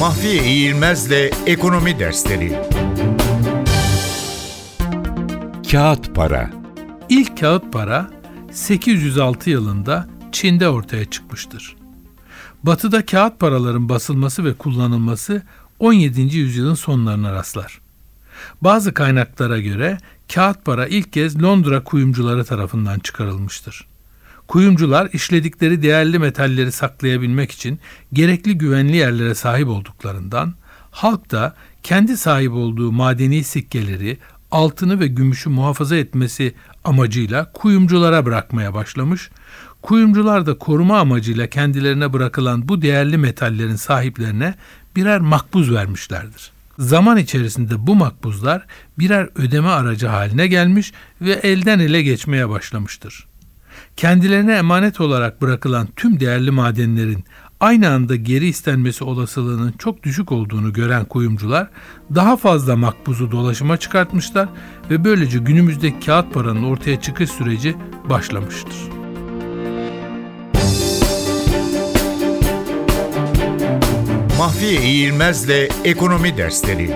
Mahfiye İğilmez'le Ekonomi Dersleri Kağıt Para İlk kağıt para 806 yılında Çin'de ortaya çıkmıştır. Batı'da kağıt paraların basılması ve kullanılması 17. yüzyılın sonlarına rastlar. Bazı kaynaklara göre kağıt para ilk kez Londra kuyumcuları tarafından çıkarılmıştır. Kuyumcular işledikleri değerli metalleri saklayabilmek için gerekli güvenli yerlere sahip olduklarından halk da kendi sahip olduğu madeni sikkeleri, altını ve gümüşü muhafaza etmesi amacıyla kuyumculara bırakmaya başlamış. Kuyumcular da koruma amacıyla kendilerine bırakılan bu değerli metallerin sahiplerine birer makbuz vermişlerdir. Zaman içerisinde bu makbuzlar birer ödeme aracı haline gelmiş ve elden ele geçmeye başlamıştır. Kendilerine emanet olarak bırakılan tüm değerli madenlerin aynı anda geri istenmesi olasılığının çok düşük olduğunu gören kuyumcular daha fazla makbuzu dolaşıma çıkartmışlar ve böylece günümüzde kağıt paranın ortaya çıkış süreci başlamıştır. Mahfiye İğilmez'le Ekonomi Dersleri